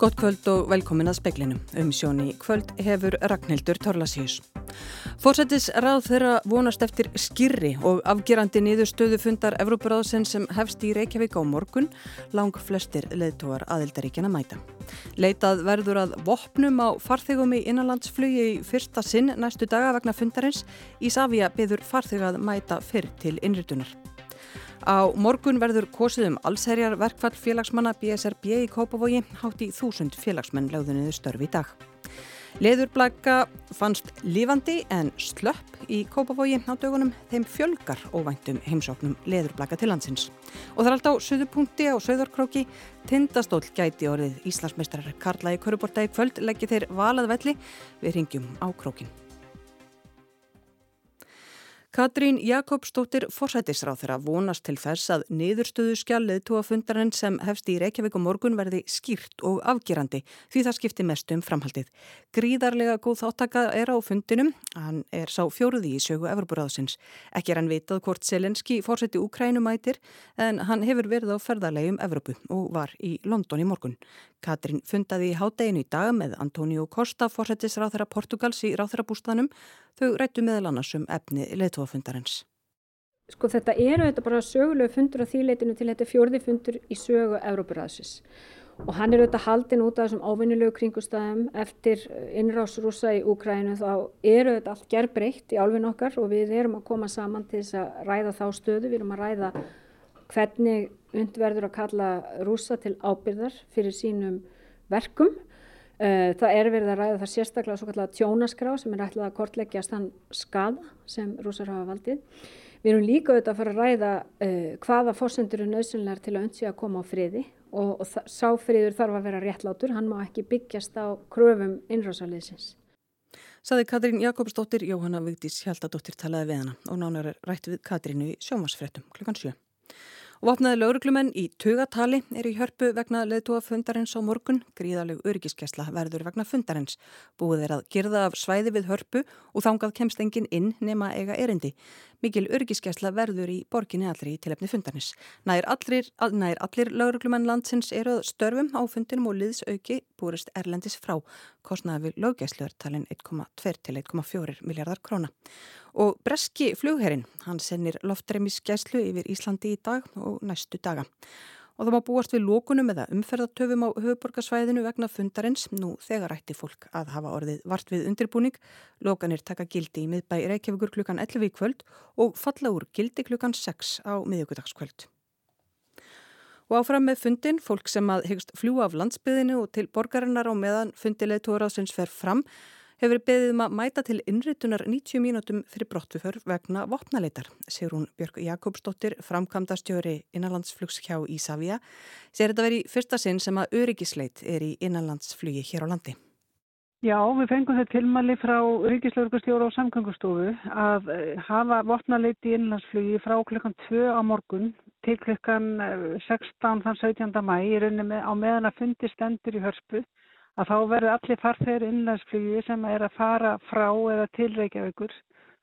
Gott kvöld og velkomin að speklinu. Um sjóni kvöld hefur Ragnhildur Torlasíus. Fórsættis ráð þeirra vonast eftir skirri og afgerandi niðurstöðu fundar Evrópuráðsinn sem hefst í Reykjavík á morgun, lang flestir leðtúar aðildaríkjana mæta. Leitað verður að vopnum á farþegum í innanlandsflugi í fyrsta sinn næstu daga vegna fundarins. Ísafja byður farþegað mæta fyrr til innritunar. Á morgun verður kosið um allsherjar verkfall félagsmanna BSRB í Kópavogi hátt í þúsund félagsmenn lögðunnið störfi í dag. Leðurblæka fannst lifandi en slöpp í Kópavogi á dögunum þeim fjölgar óvæntum heimsóknum leðurblæka til landsins. Og það er alltaf söðupunkti á söðarkróki, tindastól gæti orðið Íslandsmeistarar Karla í Köruborta í kvöld leggja þeir valað velli við ringjum á krókin. Katrín Jakobsdóttir forsætisráð þeirra vonast til þess að niðurstöðu skjallið tóafundarinn sem hefst í Reykjavík og morgun verði skýrt og afgerandi því það skipti mest um framhaldið. Gríðarlega góð þáttaka er á fundinum, hann er sá fjóruði í sögu Evroparáðsins. Ekki er hann vitað hvort Selenski forsætti Ukrænumætir en hann hefur verið á ferðarlegum Evropu og var í London í morgun. Katrín fundaði í hádeginu í dag með Antonio Costa forsætisráð þeirra Portugals í ráþeirabústanum Þau rættu meðal annars um efni leittóafundarins. Sko þetta eru þetta bara sögulegu fundur á þýleitinu til. Þetta fjörði fundur í sögu Európaræðsis og hann er auðvitað haldin út af þessum ávinnilegu kringustæðum eftir innrásrúsa í Úkrænu þá eru þetta allt gerð breytt í álfin okkar og við erum að koma saman til þess að ræða þá stöðu, við erum að ræða hvernig undverður að kalla rúsa til ábyrðar fyrir sínum verkum Eh, það er verið að ræða það sérstaklega svo kallega tjónaskrá sem er ætlað að kortleggja stann skada sem rúsar hafa valdið. Við erum líka auðvitað að fara að ræða uh, hvaða fórsendur er nöðsynlegar til að öndsi að koma á friði og, og sáfriður þarf að vera réttlátur, hann má ekki byggjast á kröfum innrásaliðsins. Saði Katrín Jakobsdóttir, Jóhanna Vigdís Hjaldadóttir talaði við hana og nánar rætt við Katrínu í sjómasfrettum klukkan 7. Vopnaði lauruglumenn í tugatali er í hörpu vegna leðtúa fundarins á morgun. Gríðaleg örgiskesla verður vegna fundarins. Búið er að gerða af svæði við hörpu og þangað kemst engin inn nema eiga erindi. Mikil örgiskesla verður í borginni allri í tilefni fundarins. Nær allir, allir lauruglumenn landsins eruð störfum á fundinum og liðsauki búrist erlendis frá. Kostnaði við löggeslu talin 1,2 til 1,4 miljardar króna. Og breski flugherrin, hann sennir loftreimisgæslu yfir Íslandi í dag og næstu daga. Og það má búast við lókunum eða umferðartöfum á höfuborgarsvæðinu vegna fundarins. Nú þegar ætti fólk að hafa orðið vart við undirbúning. Lókanir taka gildi í miðbæ Reykjavíkur klukkan 11 í kvöld og falla úr gildi klukkan 6 á miðugudagskvöld. Og áfram með fundin, fólk sem að hegst fljú af landsbyðinu og til borgarinnar á meðan fundileg tóraðsins fer fram hefur beðið um að mæta til innritunar 90 mínútum fyrir brottuför vegna vopnaleitar. Sigrún Björg Jakobsdóttir, framkvæmdastjóri innanlandsflugs hjá Ísafja, sér þetta verið fyrsta sinn sem að öryggisleit er í innanlandsflugi hér á landi. Já, við fengum þetta tilmæli frá Ríkislaurugustjóra og samgangustofu að eh, hafa vopnaleiti í innlandsflugi frá klukkan 2 á morgun til klukkan 16. Eh, þann 17. mæ í rauninni á meðan að fundi stendur í hörspu að þá verður allir farþegar innlandsflugi sem er að fara frá eða til Reykjavíkur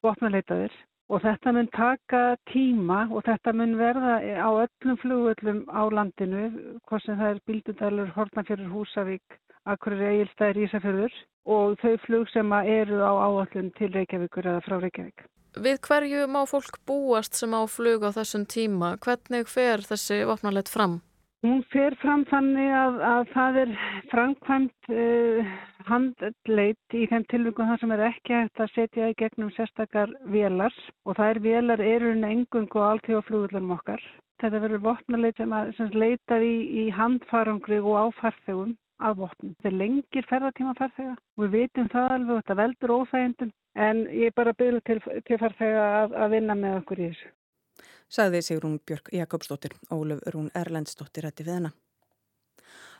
vopnuleitaðir og þetta mun taka tíma og þetta mun verða á öllum flugöllum á landinu, hvort sem það er Bíldudalur, Hortnafjörður, Húsavík, Akkurir, Egilstæðir, Ísafjörður og þau flug sem eru á áallun til Reykjavíkur eða frá Reykjavík. Við hverju má fólk búast sem á flug á þessum tíma? Hvernig fer þessi vopnuleit fram? Hún fer fram þannig að, að það er framkvæmt uh, handleit í þeim tilvíkum þar sem er ekki hægt að setja í gegnum sérstakar vélar og það er vélar erurinn engungu og allt hjá flugurlunum okkar. Þetta verður vopnaleit sem, sem leitað í, í handfarangri og áfarþegum af vopnum. Þetta er lengir ferðartíma farþega og við vitum það alveg og þetta veldur óþægindum en ég er bara byrjuð til, til farþega að, að vinna með okkur í þessu sagði Sigrún Björk Jakobsdóttir, Óluf Rún Erlendsdóttir rætti við hennar.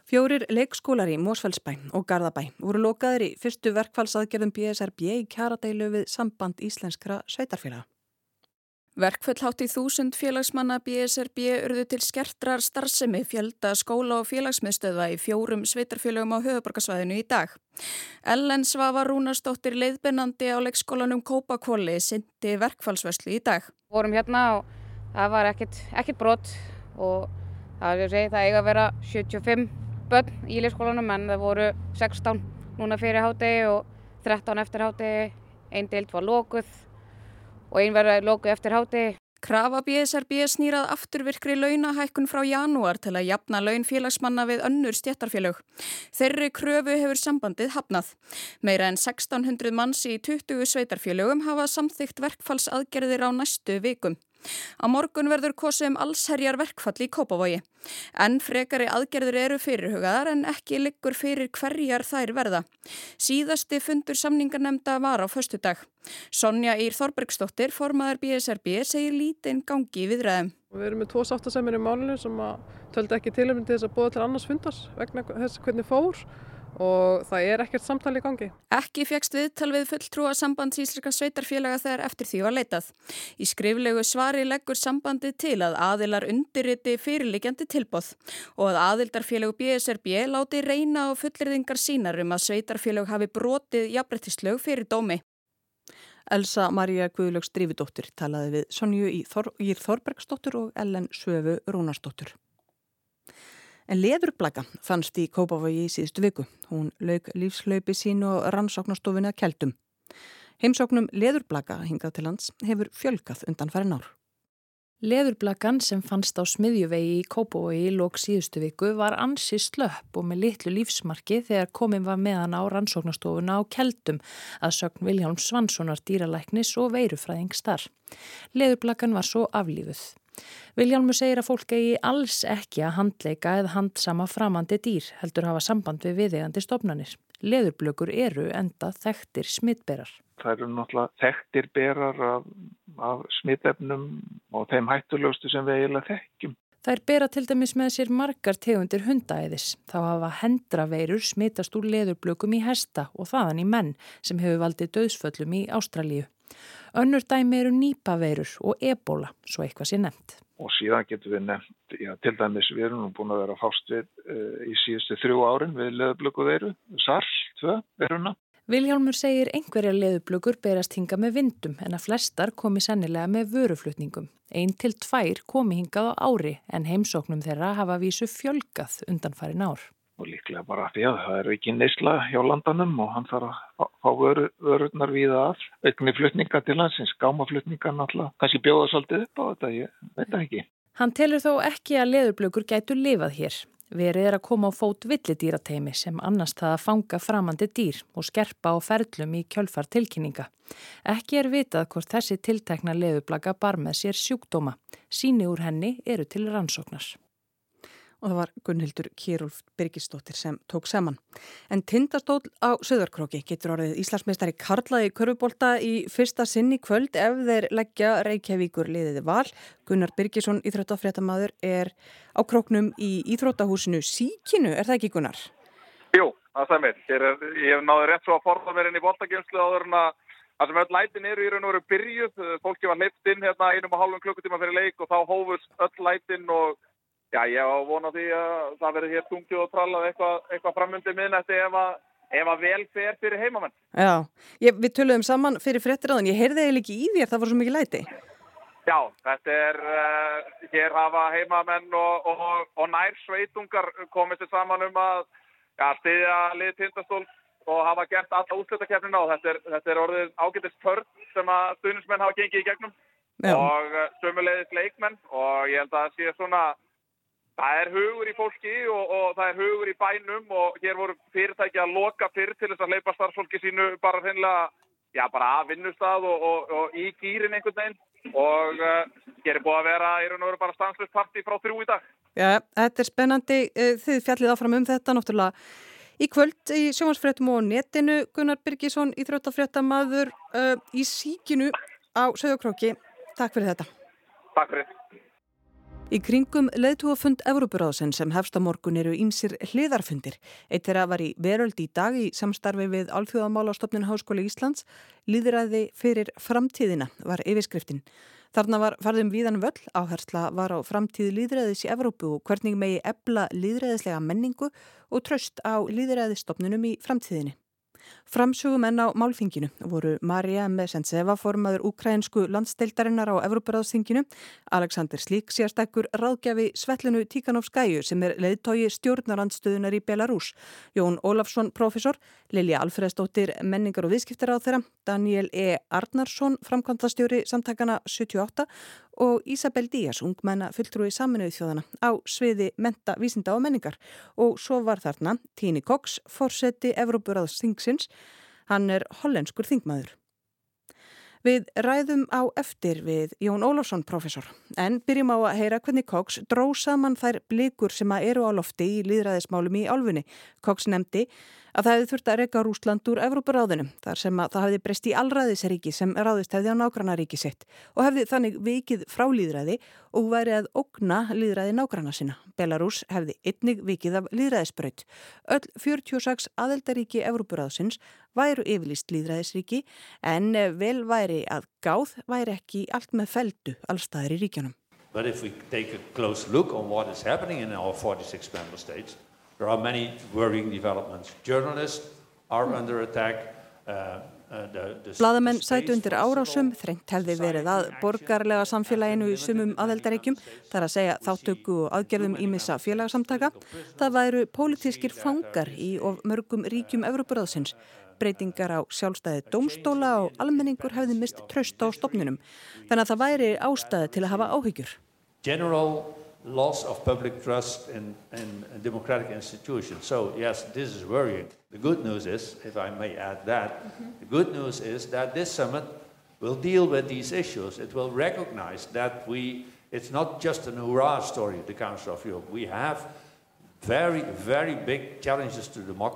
Fjórir leikskólar í Mósfellsbæ og Garðabæ voru lokaðir í fyrstu verkfallsaðgerðum BSRB í kjaradeilu við samband íslenskra sveitarfélaga. Verkföll hátt í þúsund félagsmanna BSRB urðu til skertrar starfsemi fjölda skóla og félagsmiðstöða í fjórum sveitarfélagum á höfuborgarsvæðinu í dag. Ellen Svava Rúnarsdóttir leiðbennandi á leikskólanum Kópakvóli syndi verkfallsvöslu í dag. Vorum hérna og það var ekkert, brot og það að segja það eiga að vera 75 börn í leikskólanum en það voru 16 núna fyrir hátegi og 13 eftir hátegi, einn deild var lókuð og einn verður lókuð eftir hátegi. Krafa BSRB snýrað afturvirkri launahækkun frá janúar til að jafna laun félagsmanna við önnur stjættarfélög. Þeirri kröfu hefur sambandið hafnað. Meira en 1600 manns í 20 sveitarfélögum hafa samþygt verkfallsaðgerðir á næstu vikum. Á morgun verður kosið um allsherjar verkfall í Kópavogi. En frekari aðgerður eru fyrirhugaðar en ekki liggur fyrir hverjar þær verða. Síðasti fundur samningarnemnda var á föstu dag. Sonja Ír Þorbergsdóttir, formaður BSRB, segir lítinn gangi við ræðum. Við erum með tvo sáttasemir í málunum sem töldi ekki tilöfni til þess að búa til annars fundars vegna þess hvernig fór og það er ekkert samtali í gangi. Ekki fegst viðtal við fulltrúa sambands íslenska sveitarfélaga þegar eftir því var leitað. Í skriflegu svari leggur sambandi til að aðilar undirriti fyrirlikjandi tilbóð og að aðildarfélög BSRB láti reyna á fullirðingar sínar um að sveitarfélög hafi brotið jafnbrettislög fyrir dómi. Elsa Maria Guðlögs Drífidóttir talaði við Sonju í Þor Þorbergsdóttir og Ellen Svöfu Rúnarsdóttir. En leðurblaka fannst í Kópavogi í síðustu viku. Hún lauk lífslaupi sín og rannsóknarstofinu að keldum. Heimsóknum leðurblaka hingað til lands hefur fjölkað undan farin ár. Leðurblakan sem fannst á smiðjuvegi í Kópavogi í lók síðustu viku var ansi slöpp og með litlu lífsmarki þegar komin var meðan á rannsóknarstofuna á keldum að sögn Viljáns Svanssonar dýralæknis og veirufræðing starf. Leðurblakan var svo aflífuð. Viljálmur segir að fólk eigi alls ekki að handleika eða handsama framandi dýr heldur hafa samband við viðegandi stofnanir. Leðurblökur eru enda þekktir smittberar. Það eru náttúrulega þekktir berar af, af smittefnum og þeim hættulegustu sem við eiginlega þekkjum. Það er bera til dæmis með sér margar tegundir hundaæðis. Þá hafa hendraveirur smittast úr leðurblökum í hesta og þaðan í menn sem hefur valdið döðsföllum í Ástralíu. Önnur dæmi eru nýpaveirur og ebola, svo eitthvað sé nefnt. Og síðan getur við nefnt, já, til dæmis við erum nú búin að vera fást við uh, í síðustu þrjú árin við leðublöku veiru, SARS 2 veiruna. Viljálmur segir einhverja leðublökur berast hinga með vindum en að flestar komi sennilega með vöruflutningum. Einn til tvær komi hingað á ári en heimsóknum þeirra hafa vísu fjölgað undan farin ár og líklega bara því að það er ekki neysla hjá landanum og hann þarf að fá vöru, vörurnar við að aukni flutninga til hansins, gámaflutninga náttúrulega, kannski bjóða svolítið upp á þetta, ég veit það ekki. Hann telur þó ekki að leðurblökur gætu lifað hér. Verið er að koma á fót villidýrateimi sem annars það að fanga framandi dýr og skerpa á ferlum í kjölfar tilkynninga. Ekki er vitað hvort þessi tiltekna leðurblaka bar með sér sjúkdóma. Síni úr henni eru til rannsóknar og það var Gunnhildur Kjærulf Birgisdóttir sem tók saman. En tindastól á Söðarkróki getur orðið Íslandsmeistari Karlaði Körfubólta í fyrsta sinn í kvöld ef þeir leggja Reykjavíkur liðiði val. Gunnar Birgisson, íþróttafréttamaður, er á króknum í Íþróttahúsinu Síkinu, er það ekki Gunnar? Jú, það stemmir. Ég hef náði rétt svo að forða mér inn í bóltagjumslu áður en að Það sem öll lætin eru í raun og veru byrjuð, fólki var hleypt inn hérna einum og hálfum klukkutíma fyrir leik og þá hófust öll lætin og Já, ég á að vona því að það verður hér tungið og trallað eitthvað, eitthvað framundi miðnætti ef að, ef að vel fer fyrir heimamenn. Já, ég, við töluðum saman fyrir frettiráðin, ég heyrði eða ekki í því að það voru svo mikið læti. Já, þetta er, uh, hér hafa heimamenn og, og, og nær sveitungar komið sér saman um að ja, stiðja lið tindastól og hafa gert alla útslutakeppnina og þetta er, þetta er orðið ágætist törn sem að stuðnismenn hafa gengið í gegnum Já. og uh, sömulegðis leikmenn og ég held að það sé svona Það er hugur í fólki og, og það er hugur í bænum og hér voru fyrirtæki að loka fyrr til þess að leipa starfsfólki sínu bara hreinlega, já bara að vinnustad og, og, og í gýrin einhvern veginn og uh, hér er búið að vera, ég er nú bara stanslust parti frá þrjú í dag. Já, þetta er spennandi, eh, þið fjallið áfram um þetta náttúrulega. Í kvöld í sjónvarsfréttum og netinu Gunnar Birgisson, íþróttafréttamaður uh, í síkinu á Söðokróki. Takk fyrir þetta. Takk fyrir. Í kringum leðtúafund Evrópuráðsinn sem hefst á morgun eru ímsir hliðarfundir. Eitt þeirra var í veröld í dag í samstarfi við Alþjóðamálastofnun Háskóli Íslands. Líðræði fyrir framtíðina var yfirskriftin. Þarna var farðum víðan völl áhersla var á framtíð líðræðis í Evrópu og hvernig megi ebla líðræðislega menningu og tröst á líðræðistofnunum í framtíðinni. Framsögumenn á málþinginu voru Marja Mesentseva formaður ukrainsku landsdeildarinnar á Evroparáðsþinginu, Alexander Slík sérstakkur ráðgjafi Svetlinu Tíkanovskæju sem er leiðtógi stjórnarandstöðunar í Belarus, Jón Ólafsson profesor, Lilja Alfredsdóttir menningar og viðskiptar á þeirra, Daniel E. Arnarsson framkvæmtastjóri samtakana 78 og Ísabel Díaz, ungmenna fulltrúi saminuði þjóðana á sviði menta, vísinda og menningar og svo var þarna Tíni Cox, forseti Evrópuraðs þingsins, hann er hollenskur þingmaður. Við ræðum á eftir við Jón Ólafsson professor en byrjum á að heyra hvernig Cox dró saman þær blikur sem að eru á lofti í líðræðismálum í álfunni. Cox nefndi að það hefði þurft að reyka Rúsland úr Evróparáðinu þar sem að það hefði breyst í allræðisríki sem ráðist hefði á nágrannaríki sitt og hefði þannig vikið frá líðræði og væri að ógna líðræði nágranna sinna. Belarus hefði einnig vikið af líðræðisbraut. Öll 46 aðeldaríki Evróparáðsins væru yfirlist líðræðisríki en vel væri að gáð væri ekki allt með feldu allstaðir í ríkjunum. But if we take a close look on what is happening in our 46 member states, There are many worrying developments. Journalists are under attack. Uh, uh Blaðamenn sætu undir árásum, þrengt hefði verið að borgarlega samfélaginu í sumum aðeldaríkjum, þar að segja þáttöku og aðgerðum ímissa félagsamtaka. Það væru pólitískir fangar í of mörgum ríkjum Evroparáðsins. Breytingar á sjálfstæði domstóla og almenningur hefði mist tröst á stopnunum. Þannig að það væri ástæði til að hafa áhyggjur. General loss of public trust in, in, democratic institutions. So, yes, this is worrying. The good news is, if I may add that, mm -hmm. the good news is that this summit will deal with these issues. It will recognize that we, it's not just an hurrah story, the Council of Europe. We have Very, very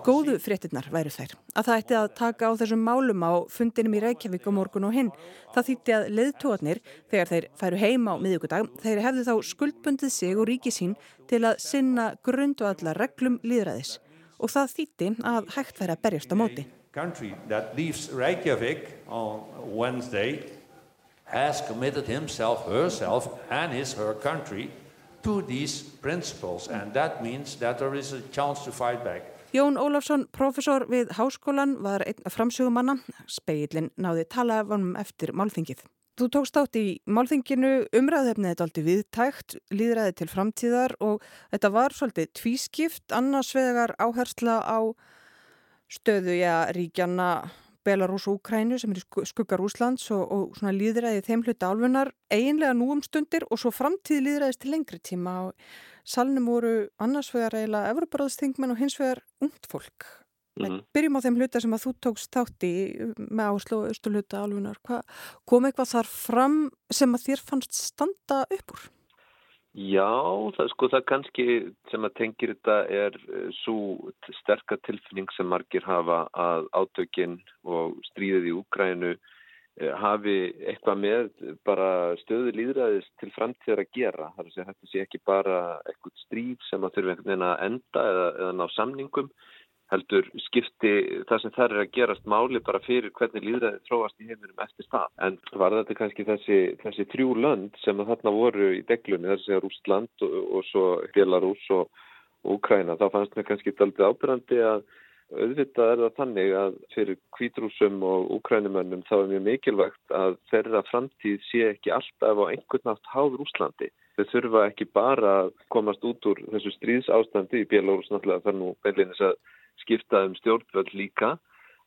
Góðu fréttinnar væru þær að það ætti að taka á þessum málum á fundinum í Reykjavík á morgun og hinn. Það þýtti að leðtóarnir, þegar þeir færu heima á miðugudag, þeir hefðu þá skuldbundið sig og ríki sín til að sinna grundu allar reglum líðræðis. Og það þýtti að hægt væri að berjast á móti. Reykjavík on Wednesday has committed himself, herself and his, her country to these principles and that means that there is a chance to fight back. Jón Ólafsson, profesor við háskólan, var einn framsögumanna. Speillin náði tala um eftir málþingið. Þú tókst átt í málþinginu umræðefnið þetta aldrei viðtækt, líðræði til framtíðar og þetta var svolítið tvískipt, annars vegar áhersla á stöðu, já, ríkjana Belarus og Ukrænu sem er skuggar Úslands og, og svona líðræði þeim hluti álfunar eiginlega nú um stundir og svo framtíð líðræðist til lengri tíma og salnum voru annars vegar eiginlega Evroparáðsþingmenn og hins vegar ungt fólk. Mm -hmm. Byrjum á þeim hluta sem að þú tókst þátt í með áherslu og östu hluta álfunar. Hva, kom eitthvað þar fram sem að þér fannst standa upp úr? Já, það, sko, það kannski sem að tengir þetta er eh, svo sterkar tilfinning sem margir hafa að átökinn og stríðið í Úgrænu eh, hafi eitthvað með bara stöðu líðræðis til framtíðar að gera. Það er að segja, þetta sé ekki bara eitthvað stríð sem að þurfa einhvern veginn að enda eða, eða ná samningum heldur skipti það sem þær er að gerast máli bara fyrir hvernig líðræði tróast í heiminum eftir stað. En var þetta kannski þessi, þessi trjú lönd sem þarna voru í deglunni, þessi Rústland og, og svo Belarus og Úkræna, þá fannst mér kannski aldrei ábyrgandi að auðvitað er það þannig að fyrir kvítrúsum og úkrænumönnum þá er mjög mikilvægt að þeirra framtíð sé ekki alltaf á einhvern nátt háð Rúslandi. Þau þurfa ekki bara að komast út úr þessu stríðsástandi í Belarus náttúrulega þar nú beinleginis að skipta um stjórnvöld líka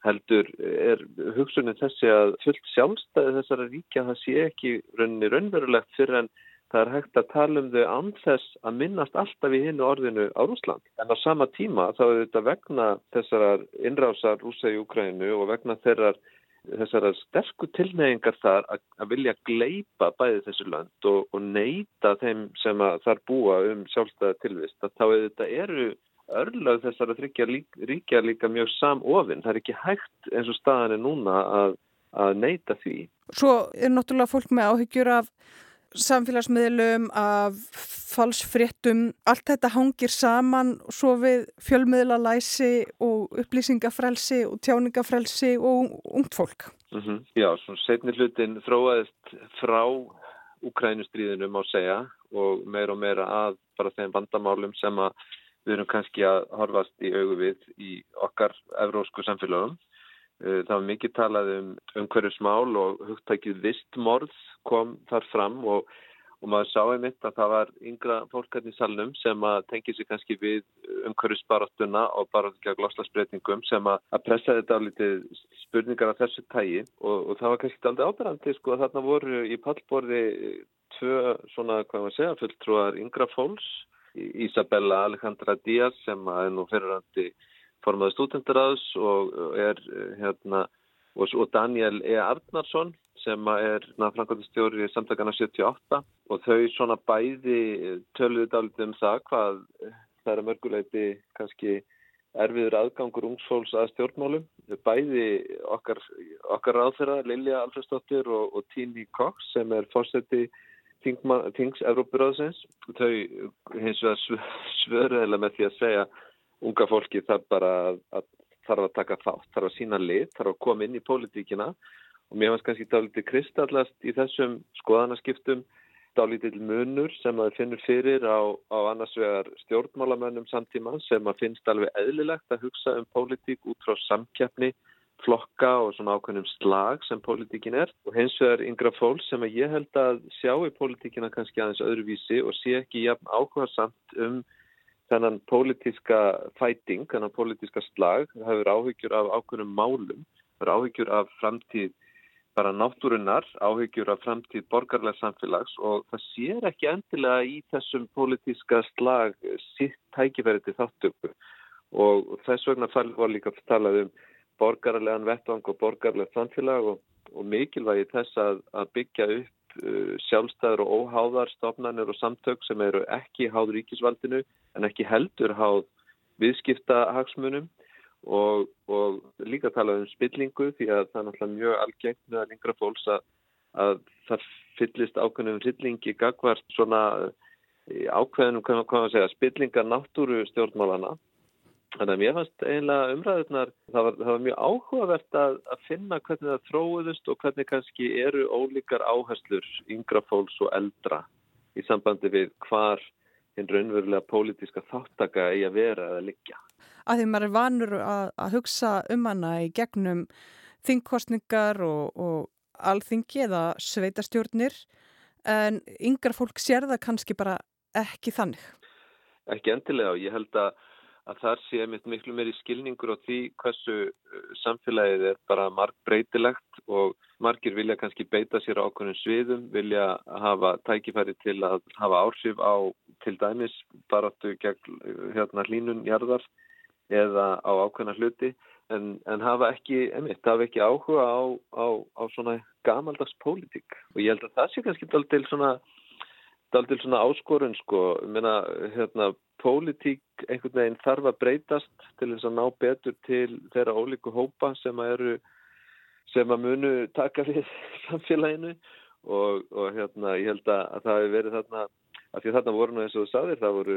heldur er hugsunin þessi að fullt sjálfstæði þessara ríkja það sé ekki rauninni raunverulegt fyrir en það er hægt að tala um þau anþess að minnast alltaf í hinnu orðinu á Rúsland. En á sama tíma þá er þetta vegna þessar innrásar rúsa í Ukrænu og vegna þeirrar þessara sterku tilneyingar þar að, að vilja gleipa bæði þessu land og, og neyta þeim sem þar búa um sjálfstæða tilvist að þá er þetta eru örlag þessar að þryggja lík, ríkja líka mjög samofinn. Það er ekki hægt eins og staðan er núna að, að neyta því. Svo er náttúrulega fólk með áhyggjur af samfélagsmiðlum, af falsfréttum. Allt þetta hangir saman svo við fjölmiðlalæsi og upplýsingafrelsi og tjáningafrelsi og ungt fólk. Mm -hmm. Já, svo setni hlutin þróaðist frá Ukrænustríðinu má segja og meira og meira að bara þeim vandamálum sem að við erum kannski að horfast í augu við í okkar evrósku samfélagum Það var mikið talað um umhverjusmál og hugtækið vistmorð kom þar fram og og maður sá einmitt að það var yngra fólkarni salnum sem að tengja sig kannski við umhverfisbaráttuna og baráttugja gloslasbreytingum sem að pressa þetta á litið spurningar af þessu tægi og, og það var kannski aldrei áberandi sko að þarna voru í pallborði tvö svona hvað maður segja fulltrúar yngra fólks Isabella Alejandra Díaz sem er nú fyrirrandi formaði stúdendaráðs og er hérna og Daniel E. Arnarsson sem er framkvæmstjóri í samtakana 78 og þau svona bæði töluðu dálítið um það hvað það er mörguleiti kannski erfiður aðgangur ungsfólks að stjórnmálum. Bæði okkar, okkar ráðfyrra, Lilja Alfredsdóttir og, og Tíni Cox sem er fórseti Tings Európuráðsins. Þau hins vegar svöruðilega með því að segja unga fólki þarf bara að, að þarf að taka þátt, þarf að sína lið, þarf að koma inn í pólitíkina og mér fannst kannski dálítið kristallast í þessum skoðanaskiptum dálítið munur sem að finnur fyrir á, á annars vegar stjórnmálamönnum samtíma sem að finnst alveg eðlilegt að hugsa um pólitík út frá samkeppni, flokka og svona ákveðnum slag sem pólitíkin er. Og hins vegar yngra fólk sem að ég held að sjá í pólitíkina kannski aðeins öðruvísi og sé ekki jafn ákveða samt um þennan pólitíska fæting, þennan pólitíska slag, það hefur áhyggjur af ákveðnum málum, það hefur áhyggjur af framtíð bara náttúrunnar, áhyggjur af framtíð borgarlega samfélags og það sér ekki endilega í þessum pólitíska slag sitt tækifæri til þáttöku og þess vegna var líka að tala um borgarlegan vettvang og borgarlega samfélag og, og mikilvægi þess að, að byggja upp uh, sjálfstæður og óháðar stofnanir og samtök sem eru ekki háð ríkisvaldinu en ekki heldur háð viðskipta hagsmunum og, og líka tala um spillingu því að það er náttúrulega mjög algengt með að yngra fólks að, að það fyllist ákveðnum hryllingi gagvart svona ákveðnum, hvað maður segja, spillinga náttúru stjórnmálana. Þannig að mér fannst eiginlega umræðunar, það var, það var mjög áhugavert að, að finna hvernig það þróðust og hvernig kannski eru ólíkar áherslur yngra fólks og eldra í sambandi við hvar hinn raunverulega pólitiska þáttaka eigi að vera eða liggja að því maður er vanur að, að hugsa um hana í gegnum þingkostningar og, og alþingi eða sveitastjórnir en yngra fólk sér það kannski bara ekki þannig. Ekki endilega og ég held að, að þar sé mitt miklu meiri skilningur á því hversu uh, samfélagið er bara marg breytilegt og margir vilja kannski beita sér á okkurum sviðum, vilja hafa tækifæri til að hafa áhrif á til dæmis baráttu gegn uh, hérna hlínunjarðar eða á ákveðna hluti en, en hafa ekki, emitt, hafa ekki áhuga á, á, á svona gamaldags pólitík. Og ég held að það sé kannski dál til svona dál til svona áskorun sko, meina, hérna pólitík einhvern veginn þarf að breytast til þess að ná betur til þeirra ólíku hópa sem að eru sem að munu taka við samfélaginu. Og, og hérna ég held að, að það hefur verið þarna af því þarna voru nú eins og þú sagðir, það voru,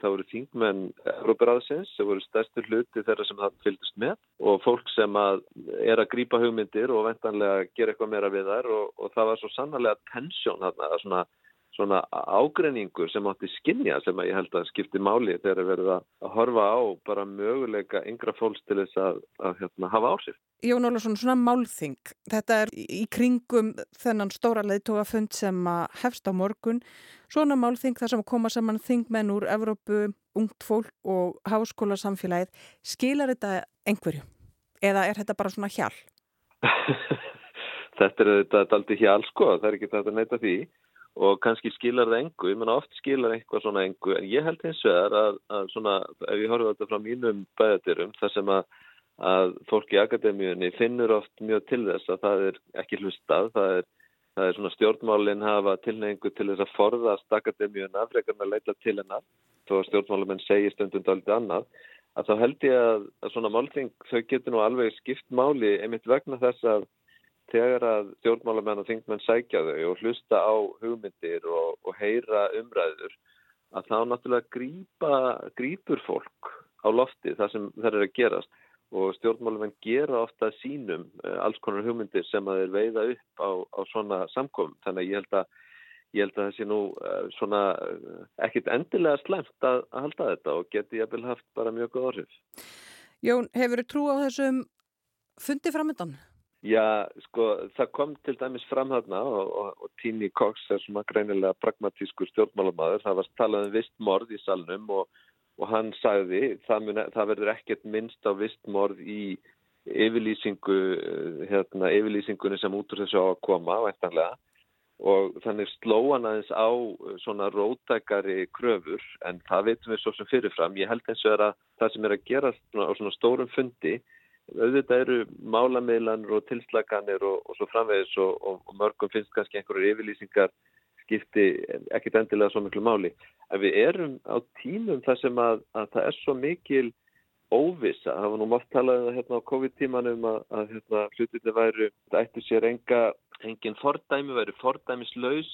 það voru þingmenn Európaráðsins sem voru stærstur hluti þeirra sem það fylgist með og fólk sem að er að grýpa hugmyndir og vendanlega gera eitthvað meira við þær og, og það var svo sannarlega tensjón þarna, svona, svona ágreiningur sem átti skinja sem að ég held að skipti máli þegar það verið að horfa á bara möguleika yngra fólks til þess að, að hérna, hafa ársif. Jón Ólarsson, svona málþing, þetta er í kringum þennan stóra leiðtóafund sem hefst á morgun, svona málþing þar sem koma saman þingmenn úr Evrópu, ungt fólk og háskóla samfélagið, skilar þetta einhverju? Eða er þetta bara svona hjál? þetta er þetta aldrei hjál sko, það er ekki þetta að neyta því og kannski skilar það engu, ég menna oft skilar eitthvað svona engu, en ég held eins og það að, að svona, ef ég horfa þetta frá mínum bæðatirum, þar sem að að fólk í akademíunni finnur oft mjög til þess að það er ekki hlustað, það er, það er svona stjórnmálinn hafa tilneingu til þess að forðast akademíunna, frekarna leita til hennar, þó að stjórnmálumenn segir stundum dálítið annað, að þá held ég að, að svona málþing þau getur nú alveg skipt máli einmitt vegna þess að þegar að stjórnmálumenn og þingmenn sækja þau og hlusta á hugmyndir og, og heyra umræður, að þá náttúrulega grípa, grípur fólk á lofti það sem það er að gerast og stjórnmálumenn gera ofta sínum uh, alls konar hugmyndir sem að þeir veiða upp á, á svona samkom þannig að ég held að, ég held að það sé nú uh, svona uh, ekkit endilega slemt að, að halda þetta og geti ég vel haft bara mjög góð orðið. Jón, hefur þú trú á þessum fundi framöndan? Já, sko, það kom til dæmis fram þarna og, og, og Tíni Cox er svona greinilega pragmatískur stjórnmálamæður. Það var talað um vistmorð í salnum og, og hann sagði það, mun, það verður ekkert minnst á vistmorð í yfirlýsingu, hérna, yfirlýsingunni sem út úr þessu á að koma, væntanlega. Og þannig sló hann aðeins á svona rótækari kröfur en það veitum við svo sem fyrirfram. Ég held eins og er að það sem er að gera á svona stórum fundi auðvitað eru málamiðlanur og tilslaganir og, og svo framvegis og, og, og mörgum finnst kannski einhverju yfirlýsingar skipti ekkit endilega svo miklu máli. En við erum á tímum þar sem að, að það er svo mikil óvisa. Það var nú mátt talað um hérna á COVID-tímanum að, að hérna, hlutinni væru, það ættu sér enga, engin fordæmi, væru fordæmislaus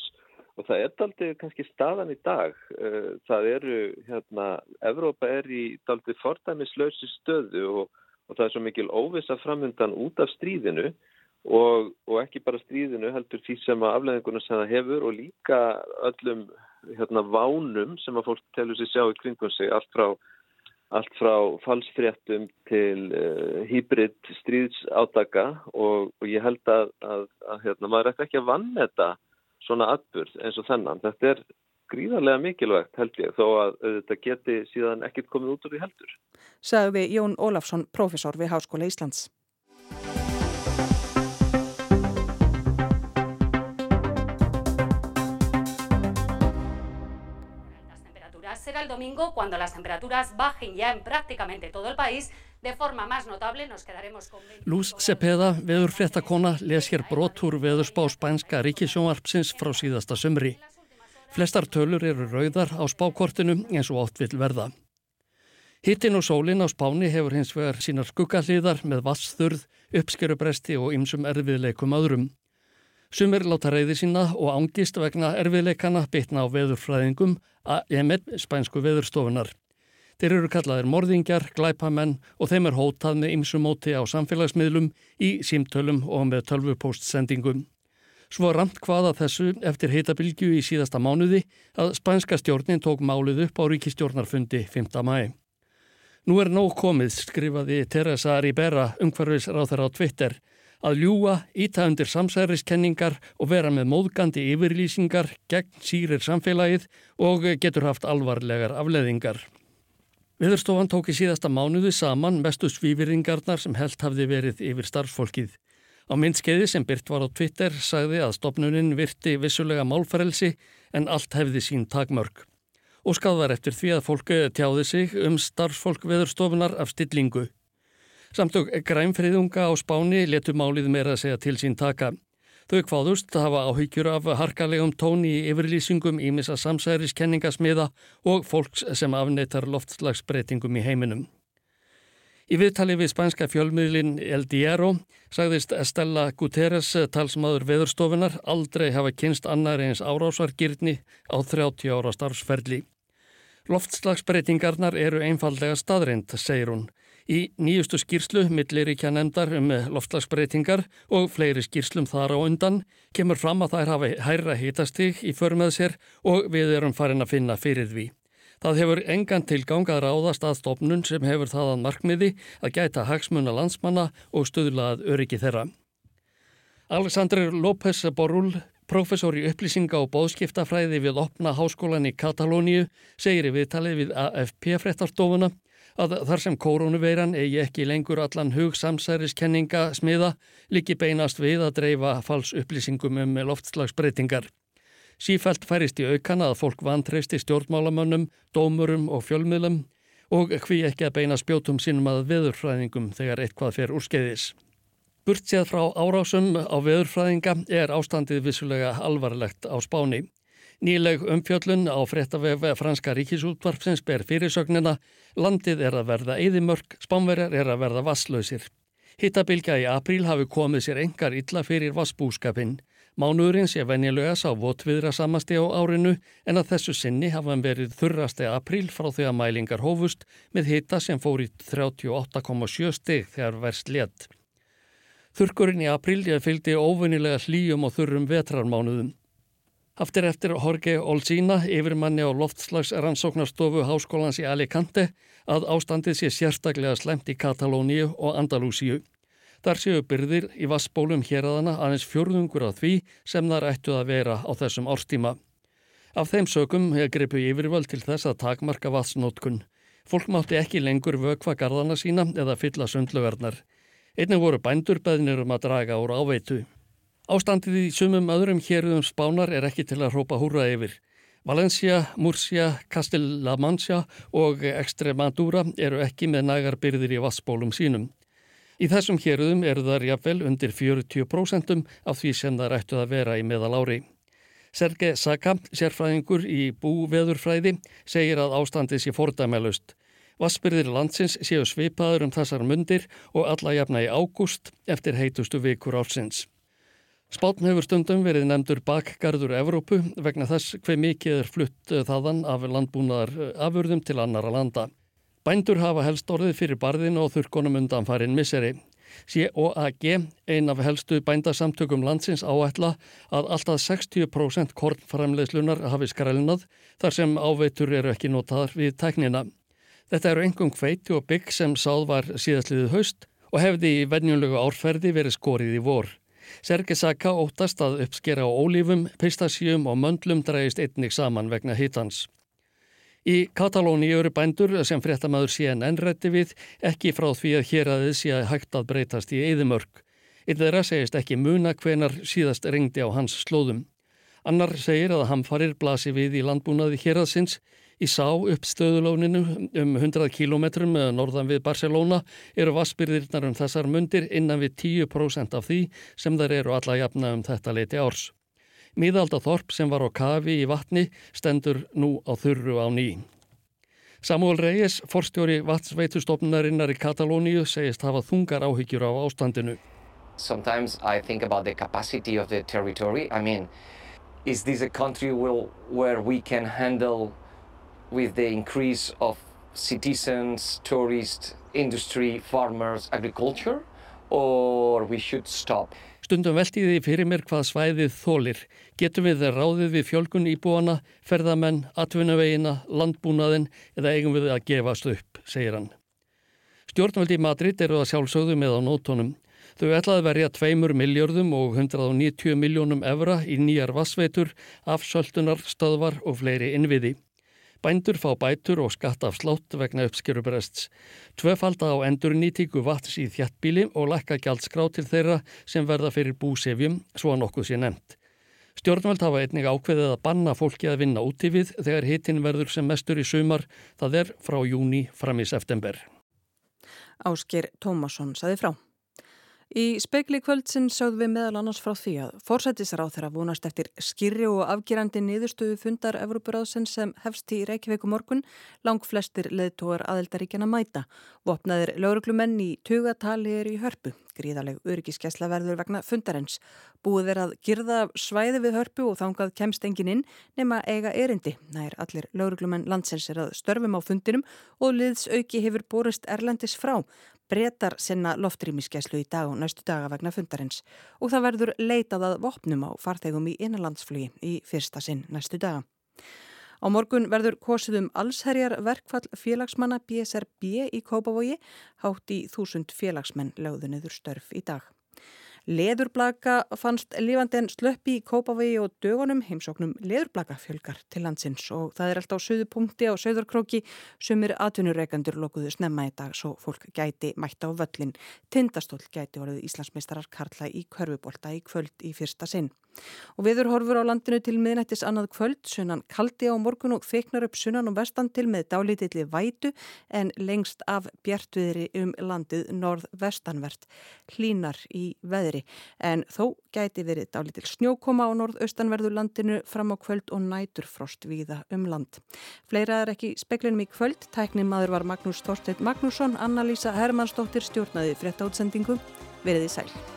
og það er daldið kannski staðan í dag. Eh, það eru, hérna, Evrópa er í daldið fordæmislausi stöðu og og það er svo mikil óvisa framhundan út af stríðinu og, og ekki bara stríðinu heldur því sem að afleðingunum sem það hefur og líka öllum hérna, vánum sem að fólk telur sér sjá í kringum sig allt frá, allt frá falsfréttum til uh, hýbrid stríðsátaka og, og ég held að, að, að hérna, maður ekki að vann þetta svona atbyrð eins og þennan. Þetta er gríðarlega mikilvægt held ég þó að þetta geti síðan ekkert komið út úr því heldur. Sagði Jón Ólafsson, profesor við Háskóla Íslands. será el domingo cuando las temperaturas bajen ya en prácticamente todo el país. De forma más notable nos quedaremos con... Luz Cepeda, veðurfréttakona, les hér brotur veðurspá spænska ríkisjónvarpsins frá síðasta sömri. Flestar tölur eru rauðar á spákortinu eins og átt vil verða. Hittin og sólinn á spáni hefur hins vegar sínar skuggalíðar með vassþurð, uppskerubresti og ymsum erfiðleikum öðrum. Sumir láta reyði sína og ángist vegna erfiðleikana bitna á veðurfræðingum AML spænsku veðurstofunar. Þeir eru kallaðir morðingjar, glæpamenn og þeim er hótað með ymsum móti á samfélagsmiðlum, í símtölum og með tölvupóstsendingum. Svo ramt hvaða þessu eftir heitabilgju í síðasta mánuði að spænska stjórnin tók málið upp á ríkistjórnarfundi 5. mæ. Nú er nóg komið, skrifaði Teresa Ribera, umhverfis ráþara á Twitter, að ljúa, íta undir samsæriskenningar og vera með móðgandi yfirlýsingar gegn sírir samfélagið og getur haft alvarlegar afleðingar. Viðurstofan tók í síðasta mánuði saman mestu svífiringarnar sem held hafði verið yfir starfsfólkið. Á myndskeiði sem byrt var á Twitter sagði að stopnunin virti vissulega málfrelsi en allt hefði sín takmörg. Og skadvar eftir því að fólk tjáði sig um starfsfólk veðurstofunar af stillingu. Samtök grænfriðunga á spáni letu málið meira að segja til sín taka. Þau kváðust hafa áhyggjur af harkalegum tóni í yfirlýsingum ímissa samsæriskenningasmiða og fólks sem afneitar loftslagsbreytingum í heiminum. Í viðtali við spænska fjölmiðlin El Diero sagðist Estella Guterres talsmaður veðurstofunar aldrei hafa kynst annar eins árásargirni á 30 ára starfsferli. Loftslagsbreytingarnar eru einfallega staðrind, segir hún. Í nýjustu skýrslu milliríkja nefndar um loftslagsbreytingar og fleiri skýrslum þar á undan kemur fram að þær hafa hærra hitastig í förmið sér og við erum farin að finna fyrir því. Það hefur engan tilgang að ráðast að stopnun sem hefur það að markmiði að gæta hagsmuna landsmanna og stuðlað öryggi þeirra. Alexander López Borrúl, professor í upplýsinga og bóðskiptafræði við opna háskólan í Katalóníu, segir í viðtalið við AFP frettarstofuna að þar sem koronaveiran eigi ekki lengur allan hug samsæriskenninga smiða, líki beinast við að dreifa fals upplýsingum um loftslagsbreytingar. Sífælt færist í aukana að fólk vantreysti stjórnmálamönnum, dómurum og fjölmiðlum og hví ekki að beina spjótum sínum að veðurfræðingum þegar eitthvað fer úrskeiðis. Burt séð frá árásum á veðurfræðinga er ástandið vissulega alvarlegt á spáni. Nýleg umfjöllun á fréttavef franska ríkisútvarpsins ber fyrirsögnina landið er að verða eðimörk, spánverjar er að verða vasslausir. Hittabilgja í apríl hafi komið sér engar illa fyrir vassbúskapinn. Mánuðurinn sé venjulega sá votviðra samasti á árinu en að þessu sinni hafa hann verið þurrasti apríl frá því að mælingar hófust með hita sem fór í 38,7 stig þegar verst létt. Þurkurinn í apríl fylgdi óvunilega hlýjum og þurrum vetrarmánuðum. Haftir eftir Jorge Olsína, yfirmanni á loftslags rannsóknarstofu Háskólans í Alicante, að ástandið sé sérstaklega slemt í Katalóníu og Andalúsíu. Þar séu byrðir í vassbólum hérðana aðeins fjörðungur af því sem þar ættu að vera á þessum árstíma. Af þeim sökum hefur gripið yfirvöld til þess að takmarka vatsnótkun. Fólk mátti ekki lengur vökva garðana sína eða fylla sundlugarnar. Einnig voru bændur beðnir um að draga úr áveitu. Ástandið í sumum öðrum héruðum spánar er ekki til að hrópa húra yfir. Valencia, Murcia, Castilla Mancha og Extremadura eru ekki með nægar byrðir í vassbólum sínum. Í þessum héruðum eru þar jafnvel undir 40% af því sem það ættu að vera í meðal ári. Serge Saka, sérfræðingur í búveðurfræði, segir að ástandið sé fordæmelust. Vassbyrðir landsins séu svipaður um þessar mundir og alla jafna í ágúst eftir heitustu vikur ársins. Spátn hefur stundum verið nefndur bakgarður Evrópu vegna þess hver mikið er flutt þaðan af landbúnaðar afurðum til annara landa. Bændur hafa helst orðið fyrir barðin og þurrkonum undan farin misseri. COAG, ein af helstu bændasamtökum landsins áætla að alltaf 60% kornframlegslunar hafi skrælnað þar sem áveitur eru ekki notaðar við tæknina. Þetta eru engum hveiti og bygg sem sáð var síðastliðið haust og hefði í vennjulegu árferði verið skorið í vor. Serge Saka óttast að uppskera á ólífum, pistasjum og möndlum drægist einnig saman vegna hittans. Í Katalóni eru bændur sem fréttamaður CNN rétti við ekki frá því að hér aðeins sé að hægt að breytast í eðimörk. Eitt þeirra segist ekki muna hvenar síðast ringdi á hans slóðum. Annar segir að hamfarir blasi við í landbúnaði hér aðsins. Í sá upp stöðulóninu um 100 km norðan við Barcelona eru vassbyrðirnar um þessar mundir innan við 10% af því sem þær eru alla jafna um þetta leiti árs. Míðaldathorp sem var á kafi í vatni stendur nú á þurru á ný. Samuel Reyes, forstjóri vatsveitustofnarinnar í Katalóníu, segist hafa þungar áhyggjur á ástandinu. Sometimes I think about the capacity of the territory. I mean, is this a country will, where we can handle with the increase of citizens, tourists, industry, farmers, agriculture, or we should stop? Stundum veltiði fyrir mér hvað svæðið þólir. Getum við ráðið við fjölgun íbúana, ferðamenn, atvinnuvegina, landbúnaðin eða eigum við að gefast upp, segir hann. Stjórnvöldi í Madrid eru að sjálfsögðu með á nótonum. Þau ætlaði verja 2 miljardum og 190 miljónum evra í nýjar vassveitur, afsöldunar, stöðvar og fleiri innviði. Bændur fá bætur og skatt af slátt vegna uppskerubrests. Tvöfalda á endur nýtíku vats í þjattbíli og lækka gjaldskrá til þeirra sem verða fyrir búsefjum, svo að nokkuð sé nefnt. Stjórnvöld hafa einnig ákveðið að banna fólki að vinna úti við þegar hitin verður sem mestur í sumar, það er frá júni fram í september. Ásker Tómasson saði frá. Í spekli kvöldsinn sáðum við meðal annars frá því að forsættisráð þeirra vonast eftir skirri og afgerandi niðurstöðu fundar Evrópuráðsinn sem hefst í Reykjavík morgun lang flestir leðtóar aðeldaríkjana mæta. Vopnaðir lauruglumenn í tugatali er í hörpu. Gríðaleg öryggiskesla verður vegna fundarins. Búið er að girða svæði við hörpu og þangað kemst engin inn nema eiga erindi. Nær allir lauruglumenn landsins er að störfum á fundinum og liðsauki hefur borist Erlendis frá. Bretar sinna loftrýmiskeslu í dag og næstu daga vegna fundarins og það verður leitað að vopnum á farþegum í innanlandsflugi í fyrsta sinn næstu daga. Á morgun verður kosið um allsherjar verkfall félagsmanna BSRB í Kópavogi, hátt í þúsund félagsmenn lögðuniður störf í dag. Leðurblaka fannst lifandi en slöppi í Kópavegi og dögunum heimsóknum leðurblaka fjölgar til landsins og það er alltaf á söðu punkti á söðarkróki sem er atvinnureikandur lokuðu snemma í dag svo fólk gæti mætt á völlin. Tindastól gæti voruð Íslandsmeistarar Karla í Körfubólta í kvöld í fyrsta sinn. Og viður horfur á landinu til miðnættis annað kvöld, sunnan kaldi á morgun og feiknar upp sunnan og vestan til með dálítilli vætu en lengst af bjartviðri um landið norð-vestanvert. Hlínar í veðri en þó gæti verið dálítil snjókoma á norð-austanverðu landinu fram á kvöld og næturfrost víða um land. Fleira er ekki speklinum í kvöld. Tæknin maður var Magnús Þorstein Magnússon, Anna-Lísa Hermannsdóttir stjórnaði frétta útsendingu. Verðið sæl.